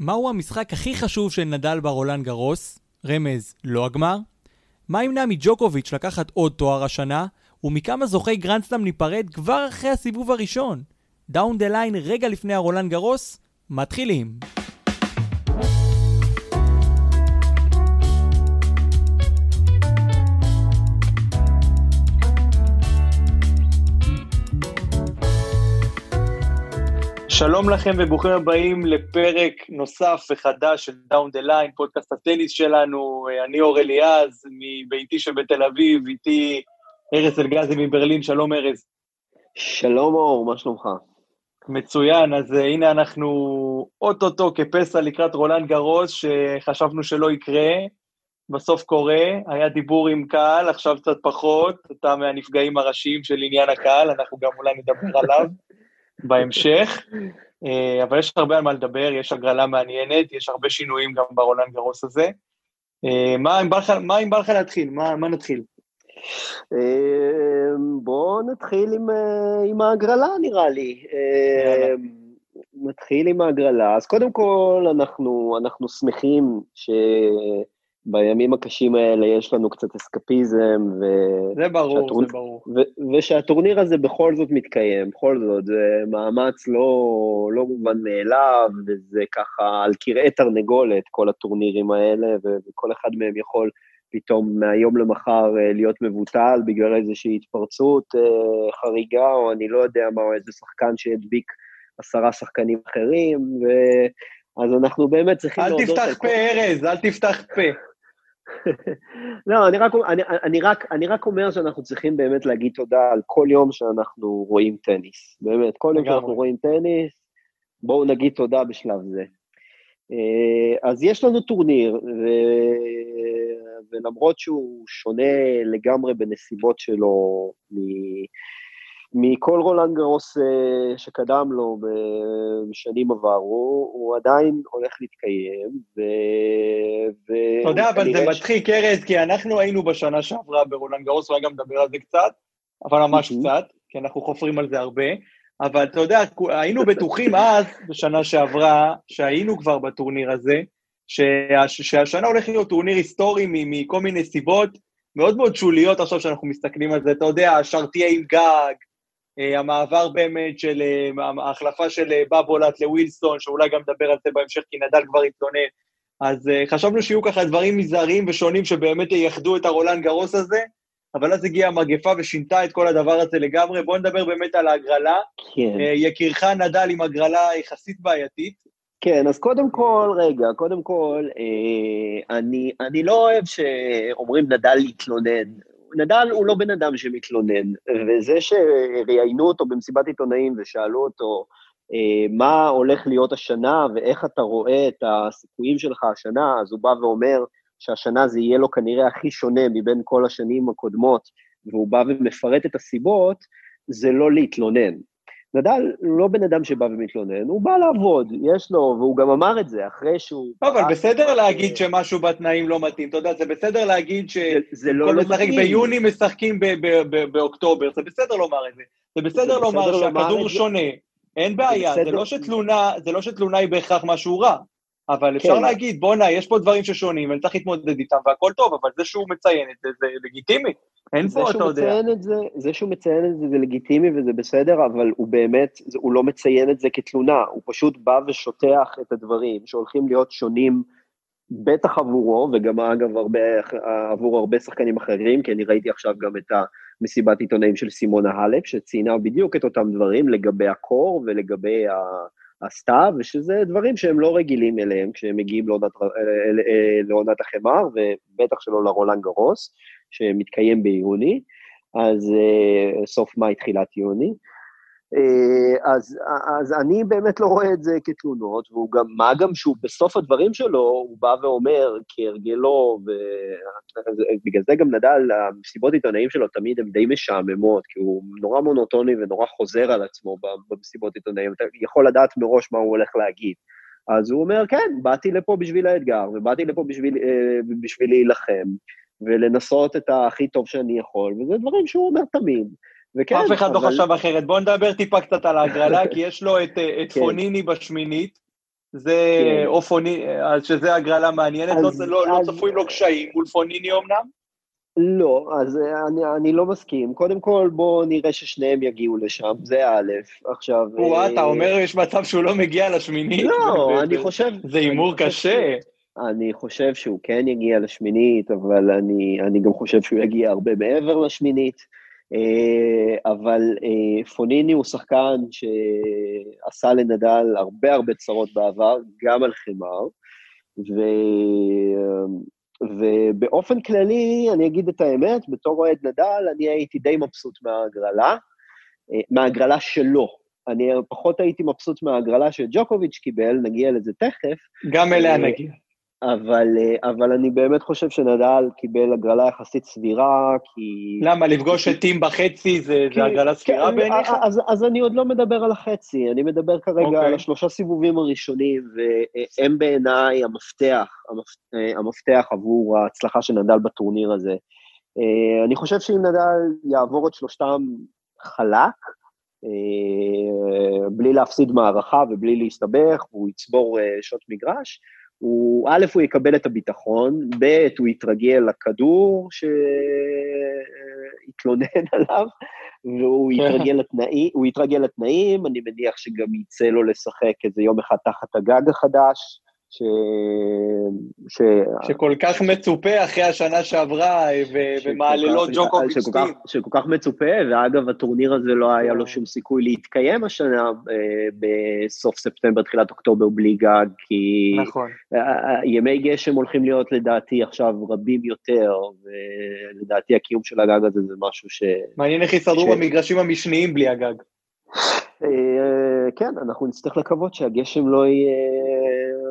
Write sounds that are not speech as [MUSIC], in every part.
מהו המשחק הכי חשוב של נדאל ברולאן גארוס? רמז, לא הגמר? מה ימנע מג'וקוביץ' לקחת עוד תואר השנה? ומכמה זוכי גרנדסלאם ניפרד כבר אחרי הסיבוב הראשון? Down the Line רגע לפני הרולאן גארוס? מתחילים. שלום לכם וברוכים הבאים לפרק נוסף וחדש של Down the Line, פודקאסט הטניס שלנו, אני אור אליעז מביתי שבתל אביב, איתי ארז אלגזי מברלין, שלום ארז. שלום אור, מה שלומך? מצוין, אז uh, הנה אנחנו אוטוטו כפסע לקראת רולנד גרוס, שחשבנו שלא יקרה, בסוף קורה, היה דיבור עם קהל, עכשיו קצת פחות, אתה מהנפגעים הראשיים של עניין הקהל, אנחנו גם אולי נדבר עליו. [LAUGHS] בהמשך, אה, אבל יש הרבה על מה לדבר, יש הגרלה מעניינת, יש הרבה שינויים גם ברולנד גרוס הזה. אה, מה אם בא לך להתחיל? מה, מה נתחיל? אה, בואו נתחיל עם, עם ההגרלה, נראה לי. נתחיל עם ההגרלה. אז קודם כל, אנחנו, אנחנו שמחים ש... בימים הקשים האלה יש לנו קצת אסקפיזם, ו... זה ברור, שהטור... זה ברור. ו... ושהטורניר הזה בכל זאת מתקיים, בכל זאת, זה מאמץ לא, לא מובן מאליו, וזה ככה על קרעי תרנגולת, כל הטורנירים האלה, ו... וכל אחד מהם יכול פתאום מהיום למחר אה, להיות מבוטל בגלל איזושהי התפרצות אה, חריגה, או אני לא יודע מה, או איזה שחקן שהדביק עשרה שחקנים אחרים, ו... אז אנחנו באמת צריכים להודות... אל תפתח פה, ארז, אל תפתח פה. לא, אני רק, אני, אני, רק, אני רק אומר שאנחנו צריכים באמת להגיד תודה על כל יום שאנחנו רואים טניס. באמת, כל יום שאנחנו רואים טניס, בואו נגיד תודה בשלב זה. אה, אז יש לנו טורניר, ו... ולמרות שהוא שונה לגמרי בנסיבות שלו מכל רולנד גרוס אה, שקדם לו בשנים עברו, הוא עדיין הולך להתקיים, ו... ו... אתה יודע, אבל זה מצחיק, ארז, כי אנחנו היינו בשנה שעברה ברולנד גרוס, אולי גם נדבר על זה קצת, אבל ממש קצת, כי אנחנו חופרים על זה הרבה, אבל אתה יודע, היינו בטוחים אז, בשנה שעברה, שהיינו כבר בטורניר הזה, שהשנה הולך להיות טורניר היסטורי מכל מיני סיבות מאוד מאוד שוליות עכשיו שאנחנו מסתכלים על זה, אתה יודע, שרתייה עם גג, המעבר באמת של אה, ההחלפה של אה, בבולט לווילסון, שאולי גם נדבר על זה בהמשך, כי נדל כבר התלונן. אז חשבנו שיהיו ככה דברים מזעריים ושונים שבאמת ייחדו את הרולנד גרוס הזה, אבל אז הגיעה המגפה ושינתה את כל הדבר הזה לגמרי. בואו נדבר באמת על ההגרלה. כן. יקירך נדל עם הגרלה יחסית בעייתית. כן, אז קודם כל, רגע, קודם כל, אה, אני, אני לא אוהב שאומרים נדל להתלונן. נדל הוא לא בן אדם שמתלונן, וזה שראיינו אותו במסיבת עיתונאים ושאלו אותו אה, מה הולך להיות השנה ואיך אתה רואה את הסיכויים שלך השנה, אז הוא בא ואומר שהשנה זה יהיה לו כנראה הכי שונה מבין כל השנים הקודמות, והוא בא ומפרט את הסיבות, זה לא להתלונן. נדל לא בן אדם שבא ומתלונן, הוא בא לעבוד, יש לו, והוא גם אמר את זה אחרי שהוא... לא, אבל בסדר להגיד שמשהו בתנאים לא מתאים, אתה יודע, זה בסדר להגיד שכל לא, לא משחק ביוני משחקים באוקטובר, זה בסדר לומר את זה. זה בסדר לומר שהכדור שונה, אין בעיה, זה לא שתלונה, זה לא שתלונה היא בהכרח משהו רע. אבל אפשר כן. להגיד, בואנה, יש פה דברים ששונים, ואני צריך להתמודד איתם, והכל טוב, אבל זה שהוא מציין את זה, זה לגיטימי. אין פה, אתה יודע. את זה, זה שהוא מציין את זה, זה לגיטימי וזה בסדר, אבל הוא באמת, הוא לא מציין את זה כתלונה, הוא פשוט בא ושוטח את הדברים שהולכים להיות שונים, בטח עבורו, וגם אגב הרבה, עבור הרבה שחקנים אחרים, כי אני ראיתי עכשיו גם את המסיבת עיתונאים של סימונה האלפ, שציינה בדיוק את אותם דברים לגבי הקור ולגבי ה... הסתיו, ושזה דברים שהם לא רגילים אליהם כשהם מגיעים לעונת, אה, אה, לעונת החמר, ובטח שלא לרולנד גרוס, שמתקיים ביוני, אז אה, סוף מאי, תחילת יוני. אז, אז אני באמת לא רואה את זה כתלונות, והוא גם, מה גם שהוא בסוף הדברים שלו, הוא בא ואומר, כהרגלו, ובגלל זה גם נדל, המסיבות עיתונאים שלו תמיד הן די משעממות, כי הוא נורא מונוטוני ונורא חוזר על עצמו במסיבות עיתונאים, אתה יכול לדעת מראש מה הוא הולך להגיד. אז הוא אומר, כן, באתי לפה בשביל האתגר, ובאתי לפה בשביל, אה, בשביל להילחם, ולנסות את הכי טוב שאני יכול, וזה דברים שהוא אומר תמיד. וכן, אף אחד לא אבל... לא חשב אחרת. בואו נדבר טיפה קצת על ההגרלה, [LAUGHS] כי יש לו את, את כן. פוניני בשמינית, זה כן. אופוני, שזה הגרלה מעניינת, לא, אז, לא, לא, אז, לא צפוי לו קשיים מול פוניני אמנם? לא, אז אני, אני לא מסכים. קודם כל, בואו נראה ששניהם יגיעו לשם, זה א', עכשיו... וואה, אתה אומר יש מצב שהוא לא מגיע לשמינית? לא, [LAUGHS] אני חושב... זה הימור קשה. אני חושב שהוא כן יגיע לשמינית, אבל אני, אני גם חושב שהוא יגיע הרבה מעבר לשמינית. אה, אבל אה, פוניני הוא שחקן שעשה לנדל הרבה הרבה צרות בעבר, גם על חמר, ו... ובאופן כללי, אני אגיד את האמת, בתור אוהד נדל, אני הייתי די מבסוט מההגרלה, אה, מההגרלה שלו. אני פחות הייתי מבסוט מההגרלה שג'וקוביץ' קיבל, נגיע לזה תכף. גם אליה נגיע. אבל, אה, אבל אני באמת חושב שנדל קיבל הגרלה יחסית סבירה, כי... למה, לפגוש את טים בחצי זה, כי, זה הגרלה סבירה כן, בעיניך? אז, אז אני עוד לא מדבר על החצי, אני מדבר כרגע okay. אוקיי. על השלושה סיבובים הראשונים, והם בעיניי המפתח, המפתח, עבור ההצלחה של נדל בטורניר הזה. אה, אני חושב שאם נדל יעבור את שלושתם חלק, אה, בלי להפסיד מערכה ובלי להסתבך, והוא יצבור שעות מגרש, הוא, א', הוא יקבל את הביטחון, ב', הוא יתרגל לכדור שיתלונן [LAUGHS] עליו, והוא יתרגל, לתנאים, הוא יתרגל לתנאים, אני מניח שגם יצא לו לשחק איזה יום אחד תחת הגג החדש, ש... ש... שכל כך מצופה אחרי השנה שעברה, ומעללות ג'וקוביץ' שכל, שכל כך מצופה, ואגב, הטורניר הזה לא היה לו שום סיכוי להתקיים השנה אה, בסוף ספטמבר, תחילת אוקטובר, בלי גג, כי... נכון. ימי גשם הולכים להיות לדעתי עכשיו רבים יותר, ולדעתי הקיום של הגג הזה זה משהו ש... מעניין איך יסתדרו ש... במגרשים המשניים בלי הגג. אה, כן, אנחנו נצטרך לקוות שהגשם לא יהיה,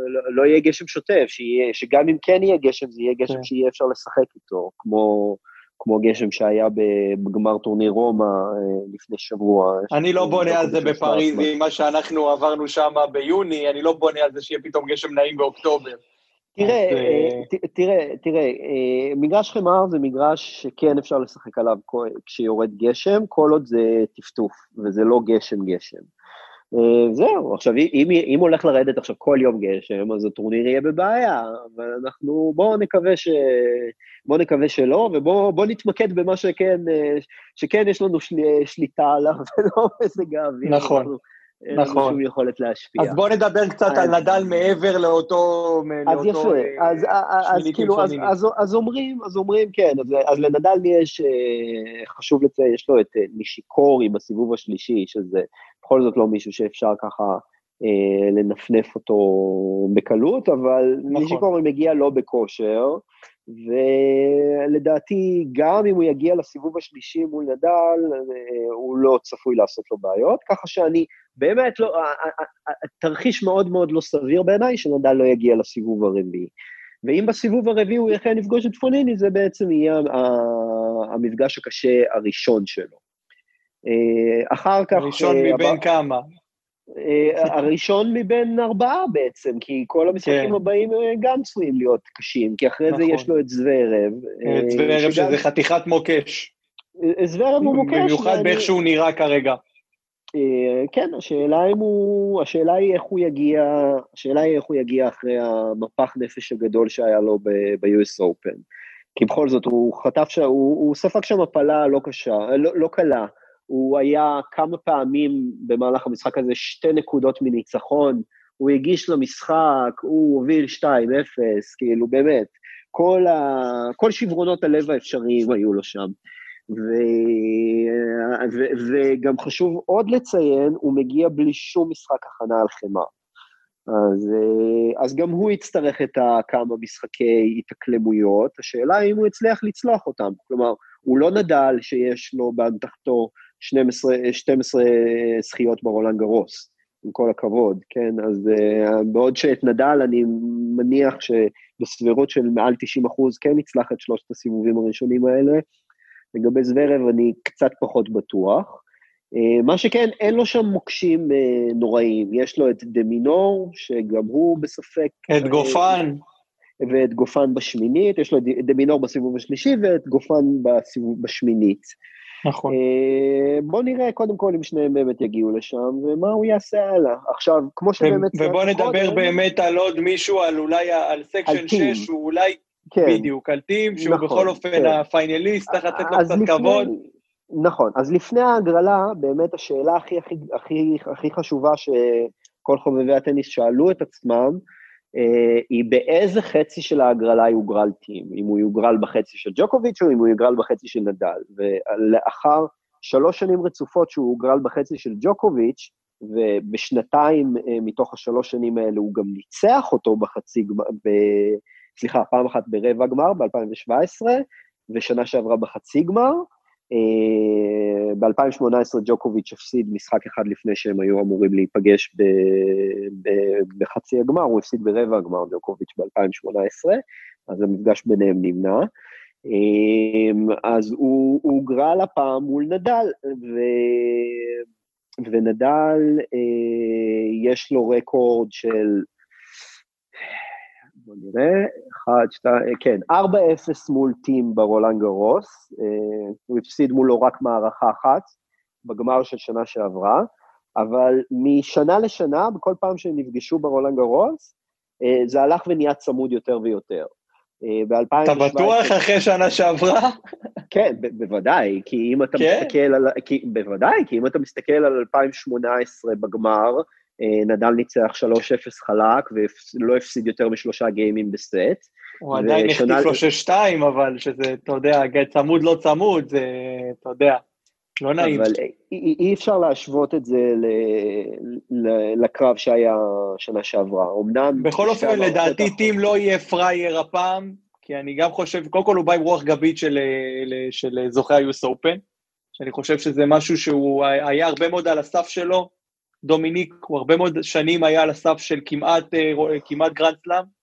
לא, לא יהיה גשם שוטף, שיהיה, שגם אם כן יהיה גשם, זה יהיה גשם כן. שיהיה אפשר לשחק איתו, כמו, כמו גשם שהיה בגמר טורניר רומא אה, לפני שבוע. אני לא בונה על זה בפריז, עם מה שאנחנו עברנו שם ביוני, אני לא בונה על זה שיהיה פתאום גשם נעים באוקטובר. תראה, אה, תראה, תראה, אה, מגרש חמר זה מגרש שכן אפשר לשחק עליו כשיורד גשם, כל עוד זה טפטוף, וזה לא גשם גשם. אה, זהו, עכשיו, אם, אם הולך לרדת עכשיו כל יום גשם, אז הטורניר יהיה בבעיה, אבל אנחנו, בואו נקווה, ש... בוא נקווה שלא, ובואו נתמקד במה שכן, שכן יש לנו של... שליטה עליו, [LAUGHS] ולא מזג האוויר. נכון. אנחנו, נכון. לנו שום יכולת להשפיע. אז בוא נדבר קצת אז... על נדל מעבר לאותו... אז לאותו, יפה, אה, אז, אז כאילו, אז, אז, אז אומרים, אז אומרים, כן, אז, אז לנדל יש, אה, חשוב לציין, יש לו את אה, נישיקורי בסיבוב השלישי, שזה בכל זאת לא מישהו שאפשר ככה אה, לנפנף אותו בקלות, אבל נכון. נישיקורי מגיע לא בכושר. ולדעתי, גם אם הוא יגיע לסיבוב השלישי מול נדל, הוא לא צפוי לעשות לו בעיות, ככה שאני באמת לא, תרחיש מאוד מאוד לא סביר בעיניי שנדל לא יגיע לסיבוב הרביעי. ואם בסיבוב הרביעי הוא יחל לפגוש את פוניני, זה בעצם יהיה המפגש הקשה הראשון שלו. אה, אחר כך... הראשון אה, מבין כמה? אה, הראשון מבין ארבעה בעצם, כי כל המשחקים כן. הבאים גם צפויים להיות קשים, כי אחרי נכון. זה יש לו את זוורב. את זוורב שזה חתיכת מוקש. זוורב הוא מוקש. במיוחד באיך שהוא נראה כרגע. אה, כן, השאלה אם הוא, השאלה היא איך הוא יגיע, השאלה היא איך הוא יגיע אחרי המפח נפש הגדול שהיה לו ב-US Open. כי בכל זאת, הוא חטף הוא, הוא ספג שם הפלה לא קשה, לא, לא קלה. הוא היה כמה פעמים במהלך המשחק הזה שתי נקודות מניצחון, הוא הגיש למשחק, הוא הוביל 2-0, כאילו באמת, כל, ה, כל שברונות הלב האפשריים היו לו שם. ו... ו... וגם חשוב עוד לציין, הוא מגיע בלי שום משחק הכנה על חמר. אז, אז גם הוא יצטרך את כמה משחקי התאקלמויות, השאלה אם הוא יצליח לצלוח אותם. כלומר, הוא לא נדל שיש לו באמתחתו 12, 12 זכיות ברולנד גרוס, עם כל הכבוד, כן? אז בעוד שאת נדל אני מניח שבסבירות של מעל 90 אחוז כן יצלח את שלושת הסיבובים הראשונים האלה, לגבי זוורב אני קצת פחות בטוח. אה, מה שכן, אין לו שם מוקשים אה, נוראים. יש לו את דמינור, שגם הוא בספק... את אה, גופן. ואת גופן בשמינית, יש לו את דמינור בסיבוב השלישי ואת גופן בסיבוב בשמינית. נכון. בוא נראה קודם כל אם שניהם באמת יגיעו לשם, ומה הוא יעשה הלאה. עכשיו, כמו שבאמת... ובוא נדבר באמת על עוד מישהו, על אולי, על section 6, שהוא אולי... כן. בדיוק, על טים, שהוא נכון, בכל אופן כן. הפיינליסט, צריך לתת לו קצת כבוד. נכון, אז לפני ההגרלה, באמת השאלה הכי, הכי, הכי, הכי חשובה שכל חובבי הטניס שאלו את עצמם, אה, היא באיזה חצי של ההגרלה יוגרל טים, אם הוא יוגרל בחצי של ג'וקוביץ' או אם הוא יוגרל בחצי של נדל. ולאחר שלוש שנים רצופות שהוא הוגרל בחצי של ג'וקוביץ', ובשנתיים אה, מתוך השלוש שנים האלה הוא גם ניצח אותו בחצי, ב, סליחה, פעם אחת ברבע גמר ב-2017, ושנה שעברה בחצי גמר, אה, ב-2018 ג'וקוביץ' הפסיד משחק אחד לפני שהם היו אמורים להיפגש בחצי הגמר, הוא הפסיד ברבע הגמר ג'וקוביץ' ב-2018, אז המפגש ביניהם נמנע. אה, אז הוא הוגרל הפעם מול נדל, ו... ונדל, אה, יש לו רקורד של בוא נראה, 1, 2, כן, 4-0 מול טים ברולנד גרוס, אה, הוא הפסיד מולו רק מערכה אחת בגמר של שנה שעברה, אבל משנה לשנה, בכל פעם שהם נפגשו ברולנד גרוס, אה, זה הלך ונהיה צמוד יותר ויותר. אה, ב-2017... אתה בטוח אחרי שנה שעברה? כן, בוודאי, כי אם אתה כן? מסתכל על... כי, בוודאי, כי אם אתה מסתכל על 2018 בגמר, אה, נדל ניצח 3-0 חלק ולא הפסיד יותר משלושה גיימים בסט. הוא עדיין החטיף לו 6-2, אבל שזה, אתה יודע, צמוד לא צמוד, זה, אתה יודע, לא נעים. אבל אי, אי אפשר להשוות את זה ל, ל, לקרב שהיה שנה שעברה. אמנם... בכל אופן, לדעתי טים לא יהיה פראייר הפעם, כי אני גם חושב, קודם כל הוא בא עם רוח גבית של, של זוכי ה-US Open, שאני חושב שזה משהו שהוא היה הרבה מאוד על הסף שלו, דומיניק, הוא הרבה מאוד שנים היה על הסף של כמעט, אה, כמעט גרנד סלאם.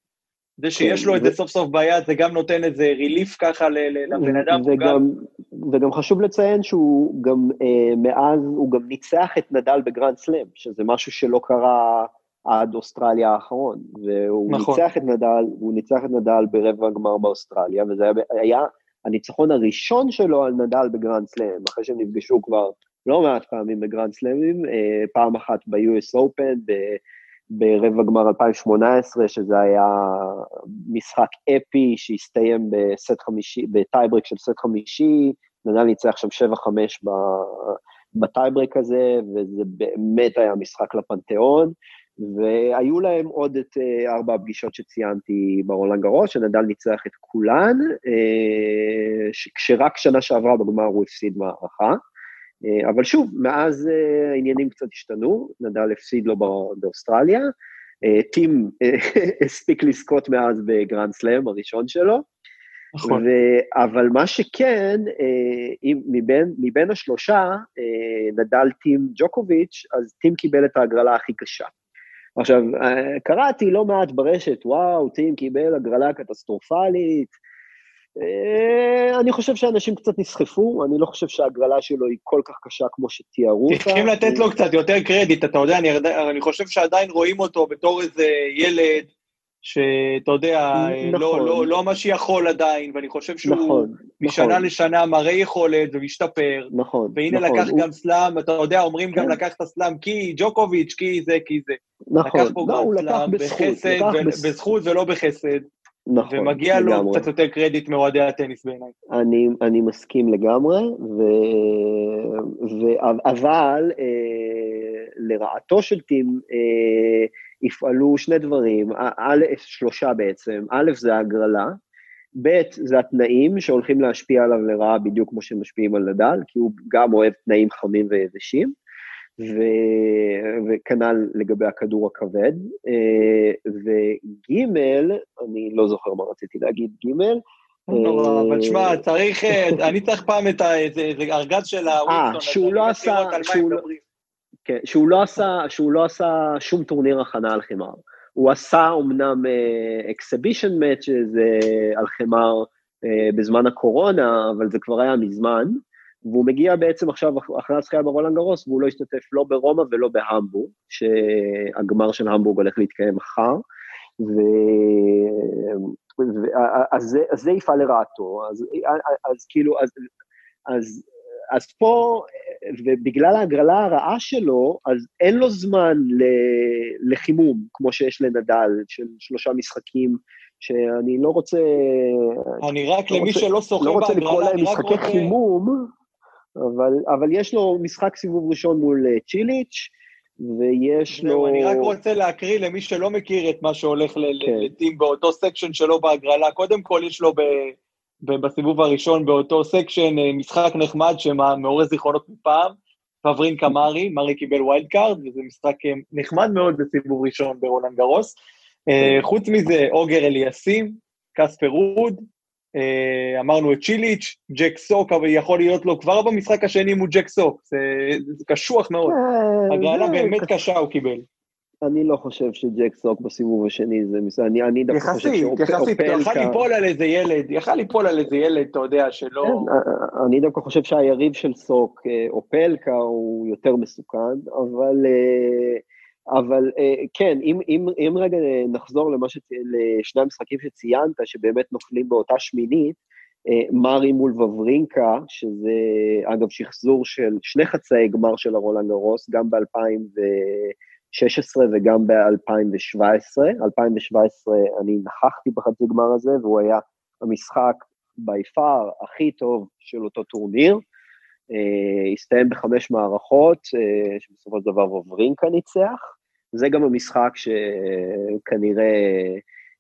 זה שיש כן, לו את זה סוף סוף ביד, זה גם נותן איזה relief ככה לבן אדם. וגם, וגם חשוב לציין שהוא גם, אה, מאז, הוא גם ניצח את נדל בגרנד סלאם, שזה משהו שלא קרה עד אוסטרליה האחרון. והוא נכון. ניצח את נדל, הוא ניצח את נדל ברבע הגמר באוסטרליה, וזה היה, היה הניצחון הראשון שלו על נדל בגרנד סלאם, אחרי שהם נפגשו כבר לא מעט פעמים בגרנד סלאמים, אה, פעם אחת ב-US Open, ברבע גמר 2018, שזה היה משחק אפי שהסתיים בסט חמישי, בטייברק של סט חמישי, נדל ניצח שם 7-5 בטייברק הזה, וזה באמת היה משחק לפנתיאון. והיו להם עוד את אה, ארבע הפגישות שציינתי ברולנד גרוס, שנדל ניצח את כולן, אה, כשרק שנה שעברה בגמר הוא הפסיד מערכה. אה, אבל שוב, מאז אה, העניינים קצת השתנו, נדל הפסיד לו באוסטרליה, אה, טים [LAUGHS] הספיק לזכות מאז בגרנד סלאם הראשון שלו. נכון. ו... אבל מה שכן, מבין, מבין השלושה, נדל טים ג'וקוביץ', אז טים קיבל את ההגרלה הכי קשה. עכשיו, קראתי לא מעט ברשת, וואו, טים קיבל הגרלה קטסטרופלית, אני חושב שאנשים קצת נסחפו, אני לא חושב שההגרלה שלו היא כל כך קשה כמו שתיארו אותה. צריכים לתת לו קצת יותר קרדיט, אתה יודע, אני, אני חושב שעדיין רואים אותו בתור איזה ילד, שאתה יודע, נכון. לא, לא, לא מה שיכול עדיין, ואני חושב שהוא נכון, משנה נכון. לשנה מראה יכולת ומשתפר. נכון, והנה נכון. לקח הוא... גם סלאם, אתה יודע, אומרים כן. גם לקח את הסלאם כי ג'וקוביץ', כי זה, כי זה. נכון, לקח פה לא, גם סלאם בחסד, ו... בזכות ולא בחסד. נכון, ומגיע לגמרי. לו קצת יותר קרדיט מאוהדי הטניס בעיניי. אני, אני מסכים לגמרי, ו, ו, אבל אה, לרעתו של טים אה, יפעלו שני דברים, א', שלושה בעצם, א', זה ההגרלה, ב', זה התנאים שהולכים להשפיע עליו לרעה בדיוק כמו שהם משפיעים על נדל, כי הוא גם אוהב תנאים חמים ויבשים. ו... וכנ"ל לגבי הכדור הכבד. אה, וג', אני לא זוכר מה רציתי להגיד, ג', לא, אבל תשמע, צריך, אה, אני צריך פעם את הארגז של הווילסון. אה, שהוא לא עשה, כן, שהוא לא עשה, שהוא לא עשה שום טורניר הכנה על חמר. הוא עשה אקסבישן uh, מאצ'ז uh, על חמר בזמן הקורונה, אבל זה כבר היה מזמן. והוא מגיע בעצם עכשיו אחרי הזכייה ברולנד גרוס, והוא לא השתתף לא ברומא ולא בהמבורג, שהגמר של המבורג הולך להתקיים מחר, ו... ו... אז, זה, אז זה יפעל לרעתו, אז, אז כאילו, אז, אז אז פה, ובגלל ההגרלה הרעה שלו, אז אין לו זמן לחימום, כמו שיש לנדל, של שלושה משחקים, שאני לא רוצה... אני רק, לא למי רוצה, שלא שוחה בהגרלה, אני רק רוצה... לא רוצה לקרוא להם משחקי. חימום, אבל, אבל יש לו משחק סיבוב ראשון מול אה, צ'יליץ', ויש לו... אני רק רוצה להקריא למי שלא מכיר את מה שהולך כן. לטים באותו סקשן שלו בהגרלה. קודם כל, יש לו ב... בסיבוב הראשון באותו סקשן אה, משחק נחמד שמעורר זיכרונות מפעם, פברין קמרי, מרי קיבל ווילד קארד, וזה משחק אה, נחמד מאוד בסיבוב ראשון ברולנד גרוס. חוץ מזה, אוגר אליאסים, קספר רוד, אמרנו את צ'יליץ', ג'ק סוק, אבל יכול להיות לו כבר במשחק השני מול ג'ק סוק, זה, זה קשוח מאוד. אה, הגרלה באמת קשה הוא קיבל. אני לא חושב שג'ק סוק בסיבוב השני זה מסוים, אני, אני דווקא חושב שאופלקה... יחסית, יחסית, יכל ליפול על איזה ילד, יכל ליפול על איזה ילד, אתה יודע, שלא... כן, אני דווקא חושב שהיריב של סוק, אופלקה, הוא יותר מסוכן, אבל... אבל אה, כן, אם, אם, אם רגע נחזור למה שצ... לשני המשחקים שציינת, שבאמת נופלים באותה שמינית, אה, מארי מול וברינקה, שזה אגב שחזור של שני חצאי גמר של הרולנד גרוס, גם ב-2016 וגם ב-2017. 2017 אני נכחתי בחצי גמר הזה, והוא היה המשחק בי פאר הכי טוב של אותו טורניר. Uh, הסתיים בחמש מערכות, uh, שבסופו של דבר וברינקה ניצח. זה גם המשחק שכנראה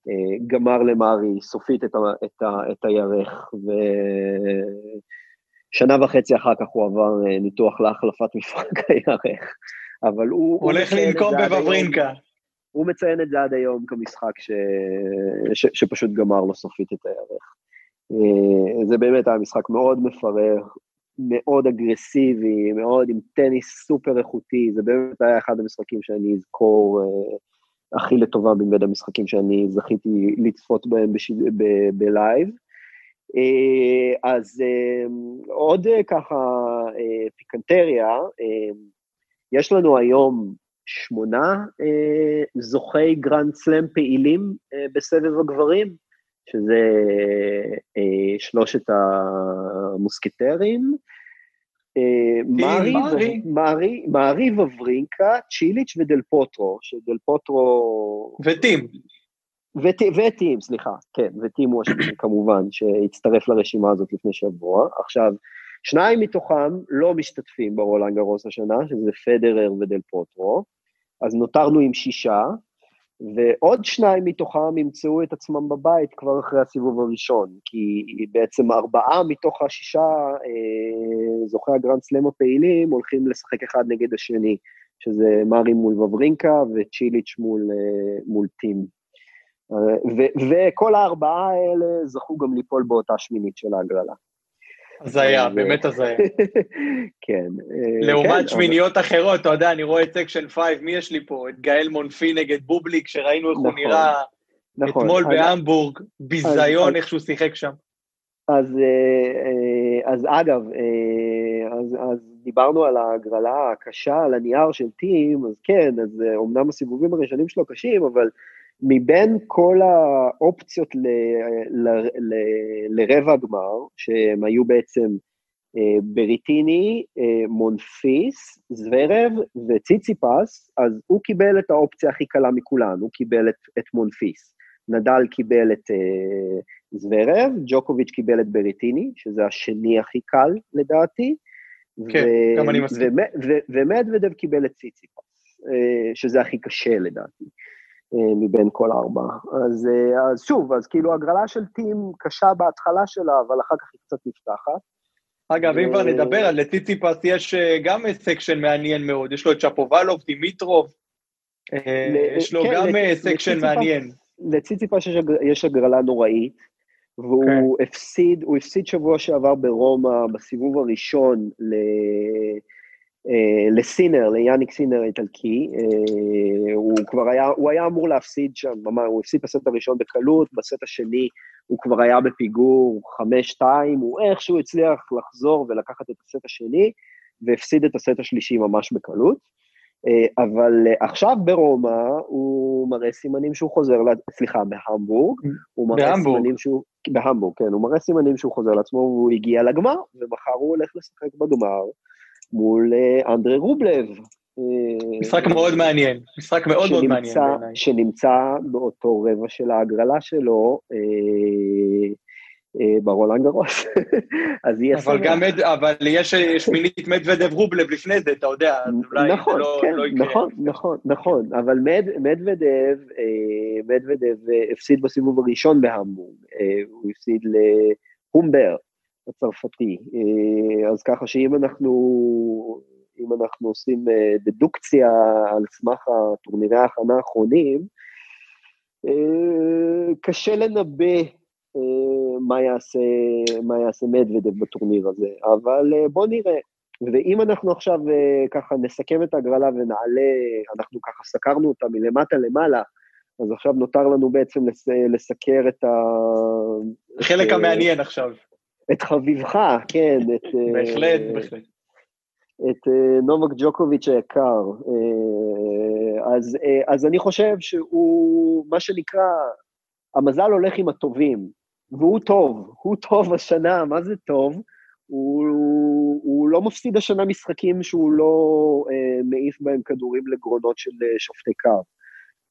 uh, גמר למרי סופית את, ה, את, ה, את הירך, ושנה וחצי אחר כך הוא עבר ניתוח להחלפת [LAUGHS] מפרק הירך. אבל הוא... הולך לנקום בבברינקה. הוא מציין את זה עד היום כמשחק ש... ש... שפשוט גמר לו סופית את הירך. זה באמת היה משחק מאוד מפרך, מאוד אגרסיבי, מאוד עם טניס סופר איכותי, זה באמת היה אחד המשחקים שאני אזכור אה, הכי לטובה מבין המשחקים שאני זכיתי לצפות בהם. בלייב. אה, אז אה, עוד אה, ככה אה, פיקנטריה, אה, יש לנו היום שמונה אה, זוכי גרנד סלאם פעילים אה, בסבב הגברים, שזה אה, שלושת המוסקטרים, אה, מארי וברינקה, צ'יליץ' ודל פוטרו, שדל פוטרו... וטים. וטים, סליחה, כן, וטים הוא השני [COUGHS] כמובן, שהצטרף לרשימה הזאת לפני שבוע. עכשיו, שניים מתוכם לא משתתפים ברולנד גרוס השנה, שזה פדרר ודל פוטרו, אז נותרנו עם שישה, ועוד שניים מתוכם ימצאו את עצמם בבית כבר אחרי הסיבוב הראשון, כי בעצם ארבעה מתוך השישה אה, זוכי הגרנד סלאם הפעילים הולכים לשחק אחד נגד השני, שזה מארי מול וברינקה וצ'יליץ' מול, אה, מול טים. אה, ו- וכל הארבעה האלה זכו גם ליפול באותה שמינית של ההגרלה. הזיה, באמת הזיה. [LAUGHS] כן. אה, לעומת כן, שמיניות אחרות, אתה יודע, אני רואה את section 5, מי יש לי פה? את גאל מונפי נגד בובליק, שראינו איך הוא נכון, נראה נכון. אתמול בהמבורג, ביזיון איך שהוא שיחק שם. אז, אה, אה, אז אגב, אז, אז דיברנו על ההגרלה הקשה על הנייר של טים, אז כן, אז אומנם הסיבובים הראשונים שלו קשים, אבל מבין כל האופציות ל, ל, ל, לרבע גמר, שהם היו בעצם אה, בריטיני, אה, מונפיס, זוורב וציציפס, אז הוא קיבל את האופציה הכי קלה מכולן, הוא קיבל את, את מונפיס. נדל קיבל את אה, זוורב, ג'וקוביץ' קיבל את בריטיני, שזה השני הכי קל לדעתי. כן, גם אני מסכים. ומדוודב קיבל את ציציפס, אה, שזה הכי קשה לדעתי. אה, מבין כל הארבע. אז, אה, אז שוב, אז כאילו הגרלה של טים קשה בהתחלה שלה, אבל אחר כך היא קצת נפתחת. אגב, אם כבר אה, נדבר על לציציפס, יש גם section מעניין מאוד. יש לו את צ'פובלוב, דימיטרוב, יש לו כן, גם section מעניין. לציציפס יש הגרלה נוראית, והוא כן. הפסיד, הוא הפסיד שבוע שעבר ברומא, בסיבוב הראשון, ל... אה, לסינר, ליאניק סינר האיטלקי, אה, הוא כבר היה, הוא היה אמור להפסיד שם, ממש, הוא הפסיד בסט הראשון בקלות, בסט השני הוא כבר היה בפיגור 5-2, הוא איכשהו הצליח לחזור ולקחת את הסט השני, והפסיד את הסט השלישי ממש בקלות. אה, אבל עכשיו ברומא הוא מראה סימנים שהוא חוזר, סליחה, בהמבורג, הוא מראה בהמבורג. סימנים שהוא, בהמבורג, כן, הוא מראה סימנים שהוא חוזר לעצמו, והוא הגיע לגמר, ומחר הוא הולך לשחק בגמר מול אה, אנדרי רובלב. אה, משחק מאוד מעניין, משחק מאוד מאוד מעניין בעיניי. שנמצא באותו רבע של ההגרלה שלו, אה, ברולנד גרוס. [LAUGHS] אז יהיה אבל גם, אבל יש שמינית מדוודב רובלב לפני זה, אתה יודע, אז אולי נכון, לא, כן, לא יקרה. נכון, נכון, נכון, אבל מד, מדוודב, מדוודב הפסיד בסיבוב הראשון בהמבורג, הוא הפסיד להומבר הצרפתי, אז ככה שאם אנחנו, אם אנחנו עושים דדוקציה על סמך הטורנירי ההכנה האחרונים, קשה לנבא אה, מה יעשה, מה יעשה מדוודב בטורניר הזה, אבל אה, בוא נראה. ואם אנחנו עכשיו אה, ככה נסכם את ההגרלה ונעלה, אנחנו ככה סקרנו אותה מלמטה למעלה, אז עכשיו נותר לנו בעצם לס, לסקר את ה... החלק המעניין עכשיו. את חביבך, כן. את, בהחלט, בהחלט. את נובק ג'וקוביץ' היקר. אז, אז אני חושב שהוא, מה שנקרא, המזל הולך עם הטובים. והוא טוב, הוא טוב השנה, מה זה טוב? הוא, הוא, הוא לא מפסיד השנה משחקים שהוא לא אה, מעיף בהם כדורים לגרונות של אה, שופטי קו.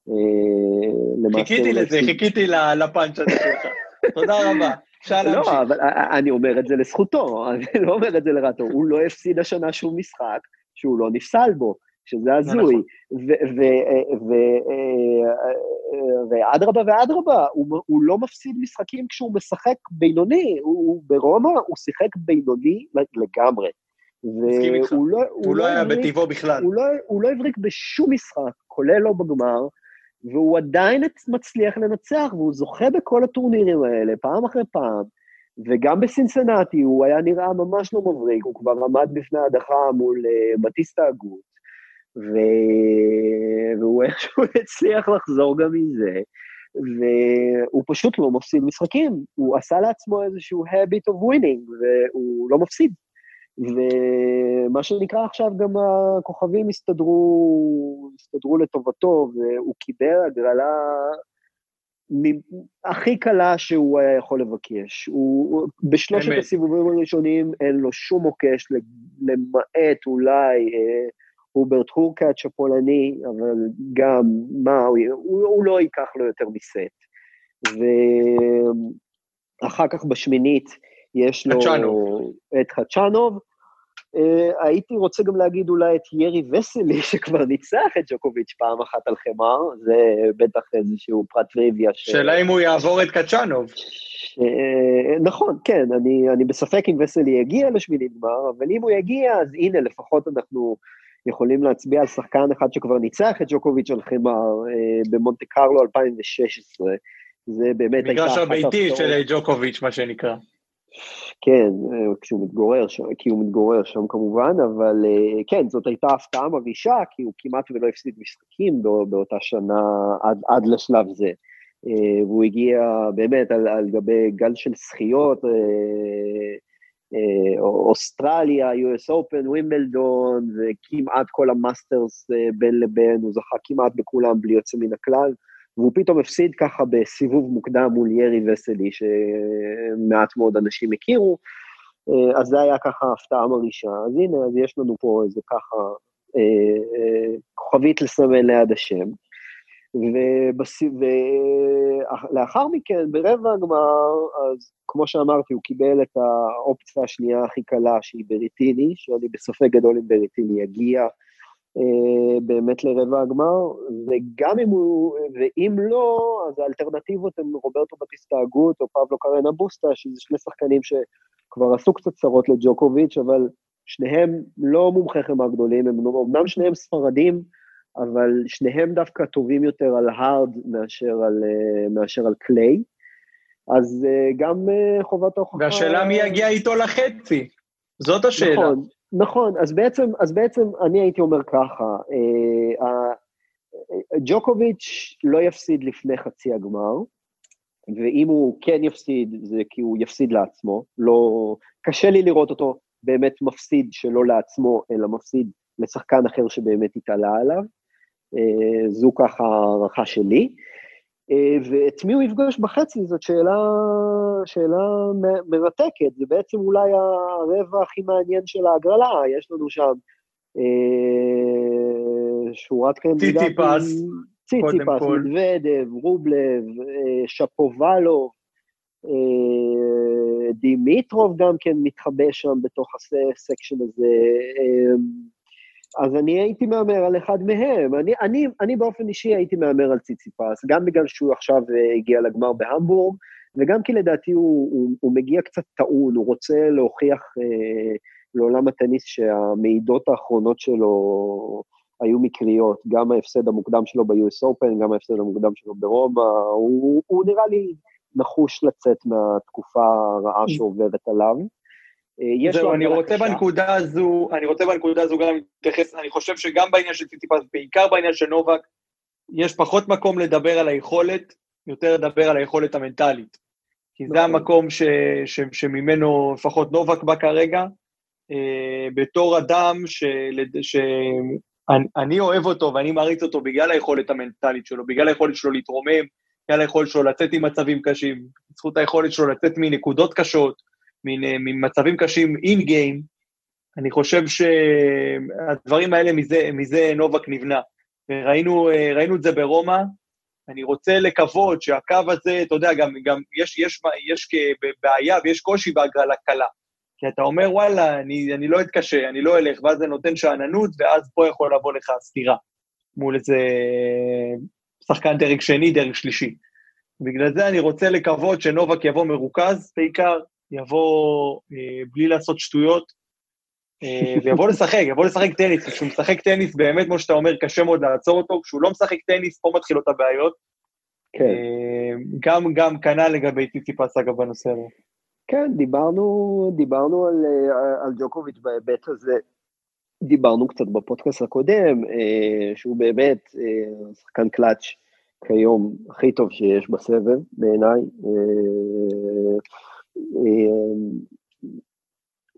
אה, חיכיתי לזה, חיכיתי לפאנץ' הזה שלך. תודה רבה. לא, אבל אני אומר את זה לזכותו, [LAUGHS] אני לא אומר את זה לרעתו. הוא לא הפסיד השנה שום משחק שהוא לא נפסל בו. שזה הזוי. ואדרבה ואדרבה, הוא לא מפסיד משחקים כשהוא משחק בינוני, הוא ברומא הוא שיחק בינוני לגמרי. והוא לא, הוא לא היה בטבעו בכלל. לא, הוא לא הבריק בשום משחק, כולל לא בגמר, והוא עדיין מצליח לנצח, והוא זוכה בכל הטורנירים האלה, פעם אחרי פעם. וגם בסינסנטי הוא היה נראה ממש לא מבריק, הוא כבר עמד בפני הדחה מול uh, בטיסטה הגות, ו... והוא איכשהו [LAUGHS] הצליח לחזור גם מזה, והוא פשוט לא מפסיד משחקים, הוא עשה לעצמו איזשהו habit of winning, והוא לא מפסיד. ומה שנקרא עכשיו גם הכוכבים הסתדרו, הסתדרו לטובתו, והוא קיבל הגרלה הכי קלה שהוא היה יכול לבקש. הוא, בשלושת הסיבובים הראשונים אין לו שום מוקש, למעט אולי אה, הורקאץ' הפולני, אבל גם, מה, הוא, הוא, הוא לא ייקח לו יותר מסט. ואחר כך בשמינית יש לו חצ'נוב. את חצ'אנוב. Uh, הייתי רוצה גם להגיד אולי את ירי וסלי, [LAUGHS] שכבר ניצח את ג'וקוביץ' פעם אחת על חמר, זה בטח איזשהו פרט טריוויה. ש... שאלה אם הוא יעבור את קצ'אנוב. Uh, נכון, כן, אני, אני בספק אם וסלי יגיע לשמינית גמר, אבל אם הוא יגיע, אז הנה, לפחות אנחנו יכולים להצביע על שחקן אחד שכבר ניצח את ג'וקוביץ' על חמר אה, במונטה קרלו 2016. זה באמת הייתה. מגרש הביתי של ג'וקוביץ', מה שנקרא. כן, אה, כשהוא מתגורר שם, כי הוא מתגורר שם כמובן, אבל אה, כן, זאת הייתה הפתעה מרעישה, כי הוא כמעט ולא הפסיד משחקים באותה שנה עד, עד לשלב זה. והוא הגיע באמת על, על גבי גל של זכיות, אה, אוסטרליה, US Open, ווימבלדון, וכמעט כל המאסטרס אה, בין לבין, הוא זכה כמעט בכולם בלי יוצא מן הכלל, והוא פתאום הפסיד ככה בסיבוב מוקדם מול ירי וסלי, שמעט מאוד אנשים הכירו, אה, אז זה היה ככה הפתעה מרעישה. אז הנה, אז יש לנו פה איזה ככה כוכבית לסמן ליד השם. ולאחר מכן, ברבע הגמר, אז כמו שאמרתי, הוא קיבל את האופציה השנייה הכי קלה, שהיא בריטיני, שאני בספק גדול אם בריטיני יגיע אה, באמת לרבע הגמר, וגם אם הוא, ואם לא, אז האלטרנטיבות הן רוברטו בטיסטה הגות או פבלו קרנה בוסטה, שזה שני שחקנים שכבר עשו קצת צרות לג'וקוביץ', אבל שניהם לא מומחי חמר גדולים, הם אמנם שניהם ספרדים, אבל שניהם דווקא טובים יותר על הארד מאשר על, אה, מאשר על קליי. אז אה, גם אה, חובת ההוכחה... והשאלה מי יגיע איתו לחצי, זאת השאלה. נכון, נכון, אז בעצם, אז בעצם אני הייתי אומר ככה, ג'וקוביץ' לא יפסיד לפני חצי הגמר, ואם הוא כן יפסיד, זה כי הוא יפסיד לעצמו, לא... קשה לי לראות אותו באמת מפסיד שלא לעצמו, אלא מפסיד לשחקן אחר שבאמת התעלה עליו. אה, זו ככה הערכה שלי. ואת מי הוא יפגוש בחצי זאת שאלה, שאלה מרתקת, זה בעצם אולי הרבע הכי מעניין של ההגרלה, יש לנו שם אה, שורת קנדידטים. ציציפס, ציציפס, מדוודב, רובלב, אה, שפובלוב, אה, דימיטרוב גם כן מתחבא שם בתוך הסקשן הזה. אז אני הייתי מהמר על אחד מהם. אני, אני, אני באופן אישי הייתי מהמר על ציציפס, גם בגלל שהוא עכשיו הגיע לגמר בהמבורג, וגם כי לדעתי הוא, הוא, הוא מגיע קצת טעון, הוא רוצה להוכיח אה, לעולם הטניס שהמעידות האחרונות שלו היו מקריות, גם ההפסד המוקדם שלו ב-US Open, גם ההפסד המוקדם שלו ברומא, הוא, הוא נראה לי נחוש לצאת מהתקופה הרעה שעוברת עליו. אה, זהו, אני רוצה בנקודה הזו, אני רוצה בנקודה הזו גם להתייחס, אני חושב שגם בעניין של ציציפס, בעיקר בעניין של נובק, יש פחות מקום לדבר על היכולת, יותר לדבר על היכולת המנטלית. כי זה נכון. המקום ש, ש, שממנו לפחות נובק בא כרגע, אה, בתור אדם שאני אוהב אותו ואני מעריץ אותו בגלל היכולת המנטלית שלו, בגלל היכולת שלו להתרומם, בגלל היכולת שלו לצאת ממצבים קשים, בזכות היכולת שלו לצאת מנקודות קשות, ממצבים קשים אין גיים, אני חושב שהדברים האלה, מזה, מזה נובק נבנה. ראינו, ראינו את זה ברומא, אני רוצה לקוות שהקו הזה, אתה יודע, גם, גם יש, יש, יש בעיה ויש קושי בהגרלה קלה. כי אתה אומר, וואלה, אני, אני לא אתקשה, אני לא אלך, ואז זה נותן שאננות, ואז פה יכול לבוא לך סתירה מול איזה שחקן דרג שני, דרג שלישי. בגלל זה אני רוצה לקוות שנובק יבוא מרוכז בעיקר, יבוא אה, בלי לעשות שטויות, אה, ויבוא לשחק, יבוא לשחק טניס, כשהוא משחק טניס, באמת, כמו שאתה אומר, קשה מאוד לעצור אותו, כשהוא לא משחק טניס, פה מתחילות הבעיות. כן. אה, גם, גם כנ"ל לגבי ציציפס, אגב, בנושא הזה. כן, דיברנו, דיברנו על, אה, על ג'וקוביץ' בהיבט הזה, דיברנו קצת בפודקאסט הקודם, אה, שהוא באמת אה, שחקן קלאץ' כיום הכי טוב שיש בסבב בעיניי.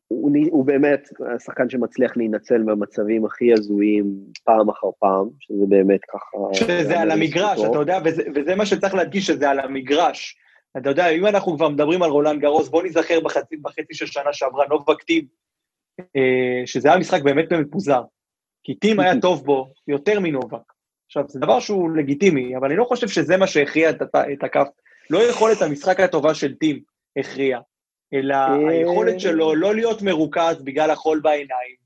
הוא, הוא באמת השחקן שמצליח להינצל מהמצבים הכי הזויים פעם אחר פעם, שזה באמת ככה... שזה על המגרש, אתה יודע, וזה, וזה מה שצריך להדגיש, שזה על המגרש. אתה יודע, אם אנחנו כבר מדברים על רולנד גרוס, בוא נזכר בחצי, בחצי של שנה שעברה, נובק טים, אה, שזה היה משחק באמת מפוזר. כי טים היה טוב בו יותר מנובק. עכשיו, זה דבר שהוא לגיטימי, אבל אני לא חושב שזה מה שהכריע את, את הכף. לא יכולת המשחק הטובה של טים הכריע, אלא אה. היכולת שלו לא להיות מרוכז בגלל החול בעיניים,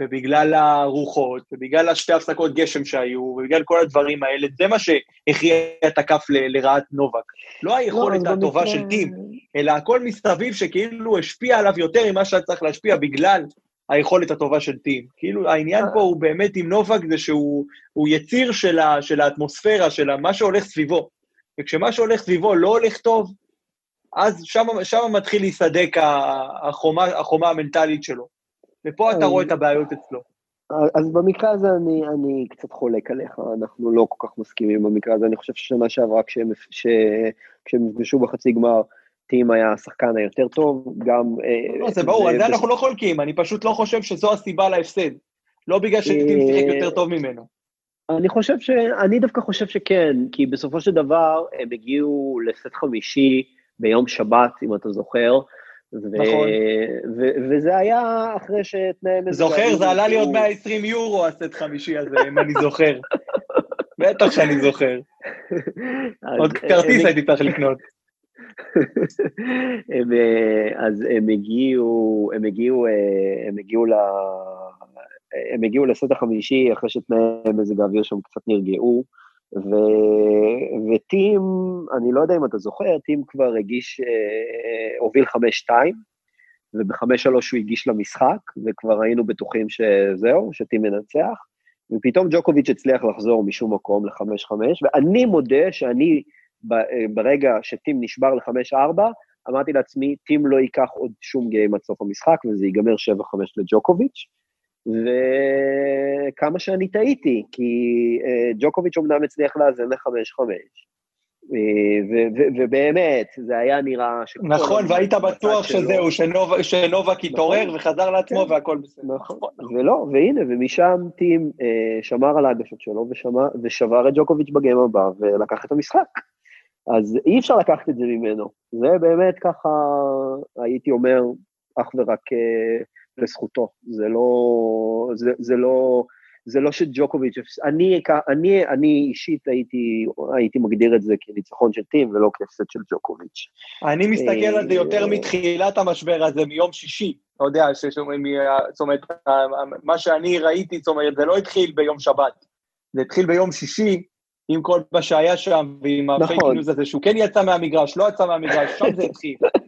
ובגלל הרוחות, ובגלל השתי הפסקות גשם שהיו, ובגלל כל הדברים האלה, זה מה שהכריע את הכף ל- לרעת נובק. לא היכולת לא, הטובה במקרה... של טים, אלא הכל מסביב שכאילו השפיע עליו יותר ממה שהיה צריך להשפיע בגלל היכולת הטובה של טים. כאילו, העניין פה הוא באמת עם נובק זה שהוא יציר של, ה, של האטמוספירה, של מה שהולך סביבו. וכשמה שהולך סביבו לא הולך טוב, אז שם מתחיל להיסדק החומה, החומה המנטלית שלו. ופה אתה רואה את הבעיות אצלו. אז במקרה הזה אני, אני קצת חולק עליך, אנחנו לא כל כך מסכימים במקרה הזה, אני חושב ששנה שעברה כשהם, כשהם נפגשו בחצי גמר, טים היה השחקן היותר טוב, גם... אה, לא, זה ברור, על זה אנחנו לא חולקים, אני פשוט לא חושב שזו הסיבה להפסד. לא בגלל שטים שיחק יותר טוב ממנו. אני חושב ש... אני דווקא חושב שכן, כי בסופו של דבר הם הגיעו לסט חמישי ביום שבת, אם אתה זוכר, נכון. וזה היה אחרי שתנאי מזג זוכר, זה עלה לי עוד 120 יורו הסט חמישי הזה, אם אני זוכר. בטח שאני זוכר. עוד כרטיס הייתי צריך לקנות. [LAUGHS] אה, אז הם הגיעו, הם הגיעו, אה, הם הגיעו ל... הם הגיעו לסט החמישי אחרי שתנאי מזג האוויר שם קצת נרגעו. ו... וטים, אני לא יודע אם אתה זוכר, טים כבר הגיש, אה, הוביל 5-2, וב-5-3 הוא הגיש למשחק, וכבר היינו בטוחים שזהו, שטים מנצח, ופתאום ג'וקוביץ' הצליח לחזור משום מקום ל-5-5, ואני מודה שאני, ברגע שטים נשבר ל-5-4, אמרתי לעצמי, טים לא ייקח עוד שום גיים עד סוף המשחק, וזה ייגמר 7-5 לג'וקוביץ'. וכמה שאני טעיתי, כי אה, ג'וקוביץ' אמנם הצליח לאזן לחמש חמש. אה, ובאמת, זה היה נראה... נכון, והיית בטוח שזהו, שנובק התעורר וחזר לעצמו כן. והכל בסדר. נכון, ולא, והנה, ומשם טים אה, שמר על ההגשות שלו ושבר את ג'וקוביץ' בגיים הבא ולקח את המשחק. אז אי אפשר לקחת את זה ממנו. זה באמת ככה, הייתי אומר, אך ורק אה, לזכותו. זה לא, זה, זה לא, זה לא שג'וקוביץ', אני, אני, אני אישית הייתי, הייתי מגדיר את זה כניצחון של טים ולא כהפסד של ג'וקוביץ'. אני מסתכל על זה יותר אה, מתחילת המשבר הזה, מיום שישי. אתה יודע, זאת אומרת, מה שאני ראיתי, זאת אומרת, זה לא התחיל ביום שבת, זה התחיל ביום שישי, עם כל מה שהיה שם, ועם הפייק נכון. ניוז הזה, שהוא כן יצא מהמגרש, לא יצא מהמגרש, שם זה התחיל. [LAUGHS]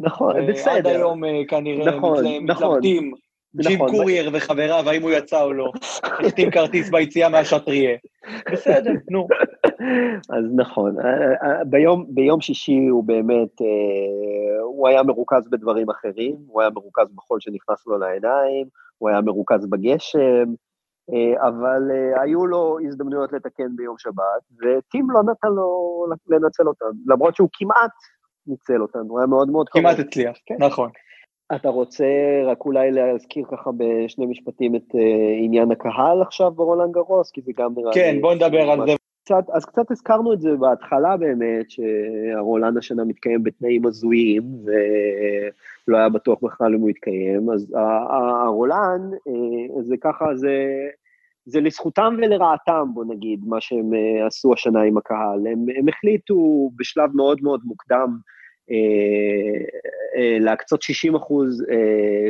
נכון, בסדר. עד היום אה, כנראה נכון, נכון. מתלבטים. ג'ים נכון, קורייר וחבריו, האם הוא יצא או לא, החתים [LAUGHS] כרטיס ביציאה מהשטריה. בסדר, [LAUGHS] נו. אז נכון, אה, אה, ביום, ביום שישי הוא באמת, אה, הוא היה מרוכז בדברים אחרים, הוא היה מרוכז בחול שנכנס לו לעיניים, הוא היה מרוכז בגשם, אבל היו לו הזדמנויות לתקן ביום שבת, וטים לא נתן לו לנצל אותן, למרות שהוא כמעט ניצל אותן, הוא היה מאוד מאוד קרוב. כמעט הצליח, כן. נכון. אתה רוצה רק אולי להזכיר ככה בשני משפטים את uh, עניין הקהל עכשיו ברולנד גרוס, כי זה גם נראה כן, לי... כן, בוא נדבר על זה. קצת, אז קצת הזכרנו את זה בהתחלה באמת, שהרולנד השנה מתקיים בתנאים הזויים, ולא היה בטוח בכלל אם הוא יתקיים, אז הרולנד, אה, זה ככה, זה, זה לזכותם ולרעתם, בוא נגיד, מה שהם אה, עשו השנה עם הקהל. הם, הם החליטו בשלב מאוד מאוד מוקדם, אה, אה, להקצות 60 אחוז,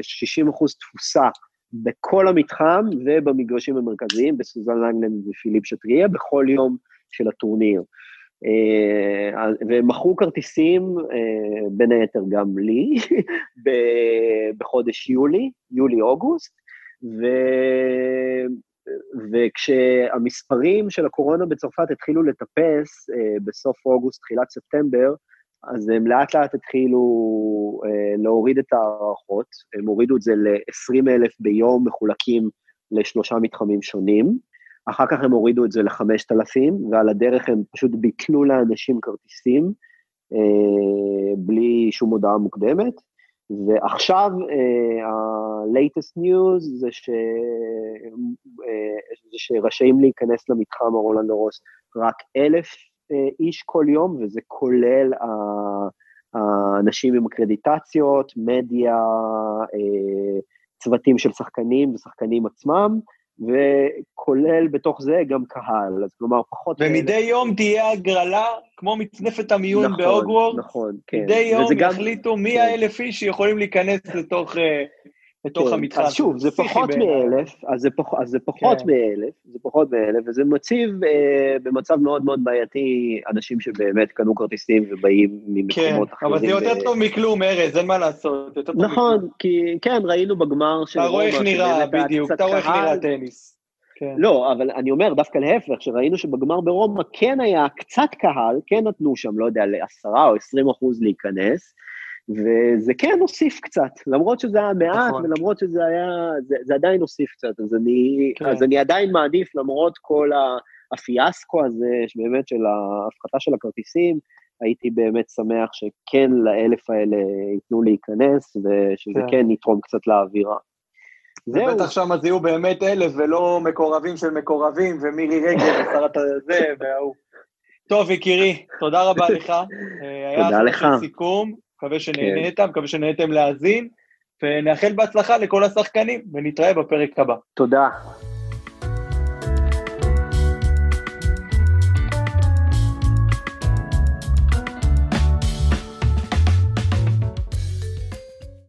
60 אה, אחוז תפוסה בכל המתחם ובמגרשים המרכזיים, בסוזן לנגלן ופיליפ שטריה, בכל יום של הטורניר. והם מכרו כרטיסים, בין היתר גם לי, [LAUGHS] בחודש יולי, יולי-אוגוסט, ו... וכשהמספרים של הקורונה בצרפת התחילו לטפס בסוף אוגוסט, תחילת ספטמבר, אז הם לאט לאט התחילו אה, להוריד את ההערכות, הם הורידו את זה ל-20 אלף ביום מחולקים לשלושה מתחמים שונים, אחר כך הם הורידו את זה ל-5,000, ועל הדרך הם פשוט ביטלו לאנשים כרטיסים אה, בלי שום הודעה מוקדמת, ועכשיו אה, ה-latest news זה, ש... אה, זה שרשאים להיכנס למתחם הרולנד רוס רק אלף אה, איש כל יום, וזה כולל האנשים עם אקרדיטציות, מדיה, צוותים של שחקנים ושחקנים עצמם, וכולל בתוך זה גם קהל, אז כלומר פחות... ומדי. יום תהיה הגרלה, כמו מצנפת המיון נכון, בהוגוורט, נכון, כן. מדי יום יחליטו מי כן. האלף איש שיכולים להיכנס לתוך... אה, בתוך כן, המתחם. אז שוב, זה פחות מאלף, אז זה, פח, אז זה פחות כן. מאלף, זה פחות מאלף, וזה מציב אה, במצב מאוד מאוד בעייתי אנשים שבאמת קנו כרטיסים ובאים ממקומות כן, אחרים. כן, אבל זה יותר ו... טוב מכלום, ארז, אין מה לעשות. נכון, כי כן, ראינו בגמר של... אתה רואה איך נראה, בדיוק, אתה רואה איך נראה טניס. כן. לא, אבל אני אומר, דווקא להפך, שראינו שבגמר ברומא כן היה קצת קהל, כן נתנו שם, לא יודע, לעשרה או עשרים אחוז להיכנס, וזה כן הוסיף קצת, למרות שזה היה מעט, נכון. ולמרות שזה היה, זה, זה עדיין הוסיף קצת, אז אני, כן. אז אני עדיין מעדיף, למרות כל הפיאסקו הזה, שבאמת של ההפחתה של הכרטיסים, הייתי באמת שמח שכן לאלף האלה ייתנו להיכנס, ושזה כן, כן יתרום קצת לאווירה. זהו. ובטח שם אז יהיו באמת אלף, ולא מקורבים של מקורבים, ומירי רגב ושרת הזה, וההוא. טוב, יקירי, תודה רבה לך. תודה לך. היה סיכום. מקווה שנהנית, כן. מקווה שנהנתם להאזין, ונאחל בהצלחה לכל השחקנים, ונתראה בפרק הבא. תודה.